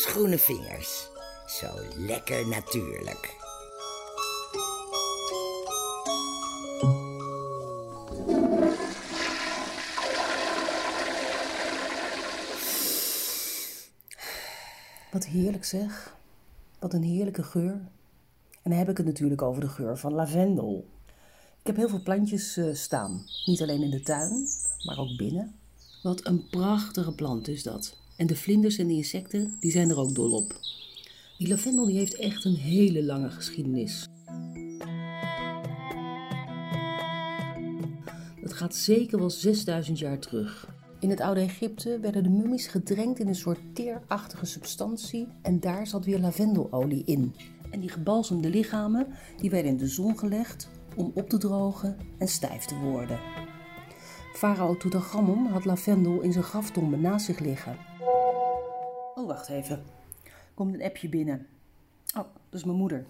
Groene vingers. Zo lekker natuurlijk. Wat heerlijk zeg. Wat een heerlijke geur. En dan heb ik het natuurlijk over de geur van lavendel. Ik heb heel veel plantjes eh, staan. Niet alleen in de tuin, maar ook binnen. Wat een prachtige plant is dat. En de vlinders en de insecten, die zijn er ook dol op. Die lavendel die heeft echt een hele lange geschiedenis. Dat gaat zeker wel 6000 jaar terug. In het oude Egypte werden de mummies gedrenkt in een soort teerachtige substantie en daar zat weer lavendelolie in. En die gebalsemde lichamen die werden in de zon gelegd om op te drogen en stijf te worden. Farao Tutankhamon had lavendel in zijn graftombe naast zich liggen. Oh, wacht even. Komt een appje binnen. Oh, dat is mijn moeder.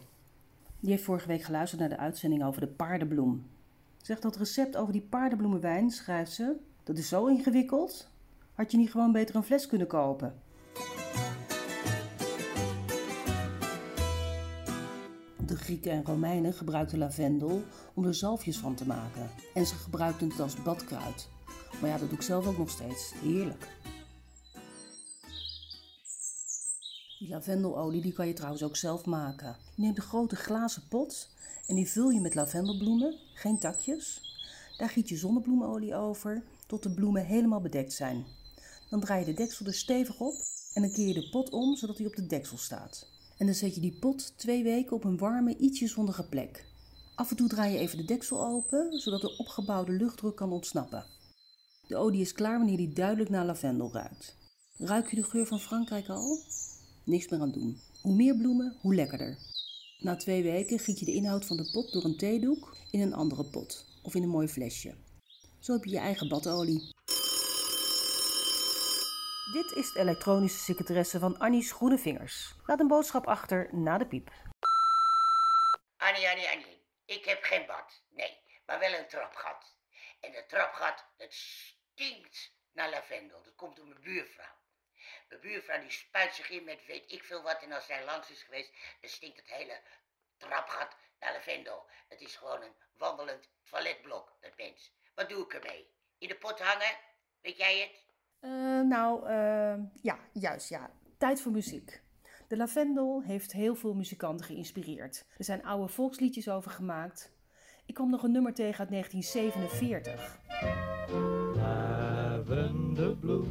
Die heeft vorige week geluisterd naar de uitzending over de paardenbloem. Zegt dat recept over die paardenbloemenwijn, schrijft ze, dat is zo ingewikkeld. Had je niet gewoon beter een fles kunnen kopen? De Grieken en Romeinen gebruikten lavendel om er zalfjes van te maken. En ze gebruikten het als badkruid. Maar ja, dat doe ik zelf ook nog steeds. Heerlijk. Die lavendelolie die kan je trouwens ook zelf maken. Je neemt een grote glazen pot en die vul je met lavendelbloemen, geen takjes. Daar giet je zonnebloemolie over tot de bloemen helemaal bedekt zijn. Dan draai je de deksel er stevig op en dan keer je de pot om zodat hij op de deksel staat. En dan zet je die pot twee weken op een warme, ietsje zonnige plek. Af en toe draai je even de deksel open, zodat de opgebouwde luchtdruk kan ontsnappen. De olie is klaar wanneer die duidelijk naar lavendel ruikt. Ruik je de geur van Frankrijk al? Niks meer aan doen. Hoe meer bloemen, hoe lekkerder. Na twee weken giet je de inhoud van de pot door een theedoek in een andere pot of in een mooi flesje. Zo heb je je eigen badolie. Dit is de elektronische secretaresse van Annie's Groene Vingers. Laat een boodschap achter na de piep. Annie, Annie, Annie. Ik heb geen bad. Nee, maar wel een trapgat. En dat trapgat, dat stinkt naar lavendel. Dat komt door mijn buurvrouw. Mijn buurvrouw die spuit zich in met weet ik veel wat. En als zij langs is geweest, dan stinkt het hele trapgat naar lavendel. Het is gewoon een wandelend toiletblok, dat mens. Wat doe ik ermee? In de pot hangen? Weet jij het? Uh, nou, uh, ja, juist, ja. Tijd voor muziek. De lavendel heeft heel veel muzikanten geïnspireerd. Er zijn oude volksliedjes over gemaakt. Ik kwam nog een nummer tegen uit 1947. Lavender blue,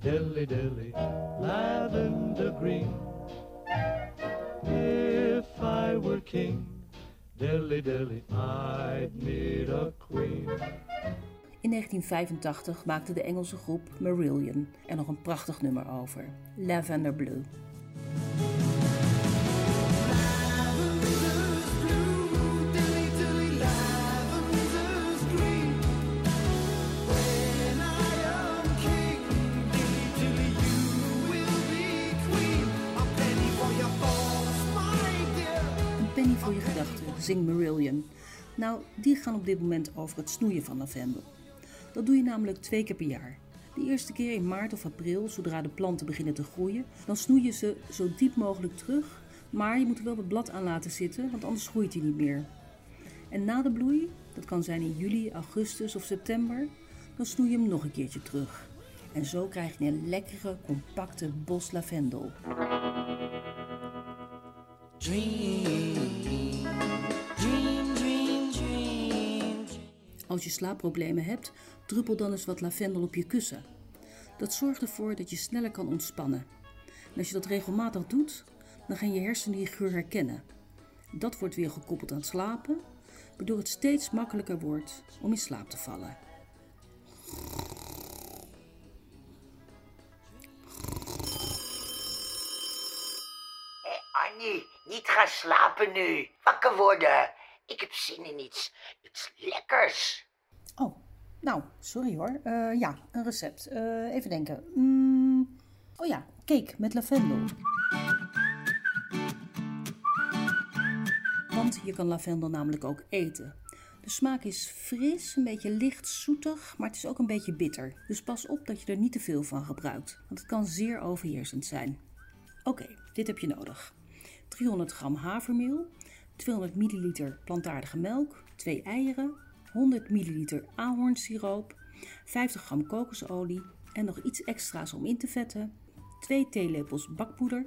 dilly dilly, lavender green. If I were king, dilly dilly, I'd need a queen. In 1985 maakte de Engelse groep Marillion er nog een prachtig nummer over: Lavender Blue. Penny voor je gedachten, zingt Marillion. Nou, die gaan op dit moment over het snoeien van lavendel. Dat doe je namelijk twee keer per jaar. De eerste keer in maart of april, zodra de planten beginnen te groeien, dan snoei je ze zo diep mogelijk terug, maar je moet er wel wat blad aan laten zitten, want anders groeit hij niet meer. En na de bloei, dat kan zijn in juli, augustus of september, dan snoei je hem nog een keertje terug. En zo krijg je een lekkere, compacte bos lavendel. Als je slaapproblemen hebt, druppel dan eens wat lavendel op je kussen. Dat zorgt ervoor dat je sneller kan ontspannen. En als je dat regelmatig doet, dan gaan je hersenen die geur herkennen. Dat wordt weer gekoppeld aan slapen, waardoor het steeds makkelijker wordt om in slaap te vallen. Eh, Annie, niet gaan slapen nu. Wakker worden. Ik heb zin in iets, iets lekkers. Oh, nou, sorry hoor. Eh, ja, een recept. Eh, even denken. Mm, oh ja, cake met lavendel. Want je kan lavendel namelijk ook eten. De smaak is fris, een beetje licht zoetig, maar het is ook een beetje bitter. Dus pas op dat je er niet te veel van gebruikt, want het kan zeer overheersend zijn. Oké, dit heb je nodig. 300 gram havermeel, 200 milliliter plantaardige melk, 2 eieren, 100 milliliter ahornsiroop, 50 gram kokosolie en nog iets extra's om in te vetten, 2 theelepels bakpoeder,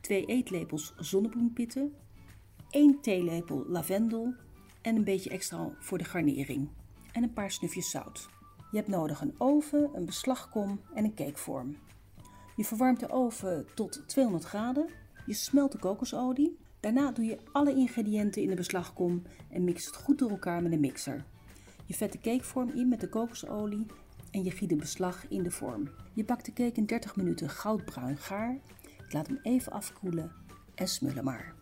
2 eetlepels zonnebloempitten, 1 theelepel lavendel en een beetje extra voor de garnering en een paar snufjes zout. Je hebt nodig een oven, een beslagkom en een cakevorm. Je verwarmt de oven tot 200 graden. Je smelt de kokosolie. Daarna doe je alle ingrediënten in de beslagkom en mix het goed door elkaar met een mixer. Je vet de cakevorm in met de kokosolie en je giet de beslag in de vorm. Je bakt de cake in 30 minuten goudbruin gaar. Laat hem even afkoelen en smullen maar.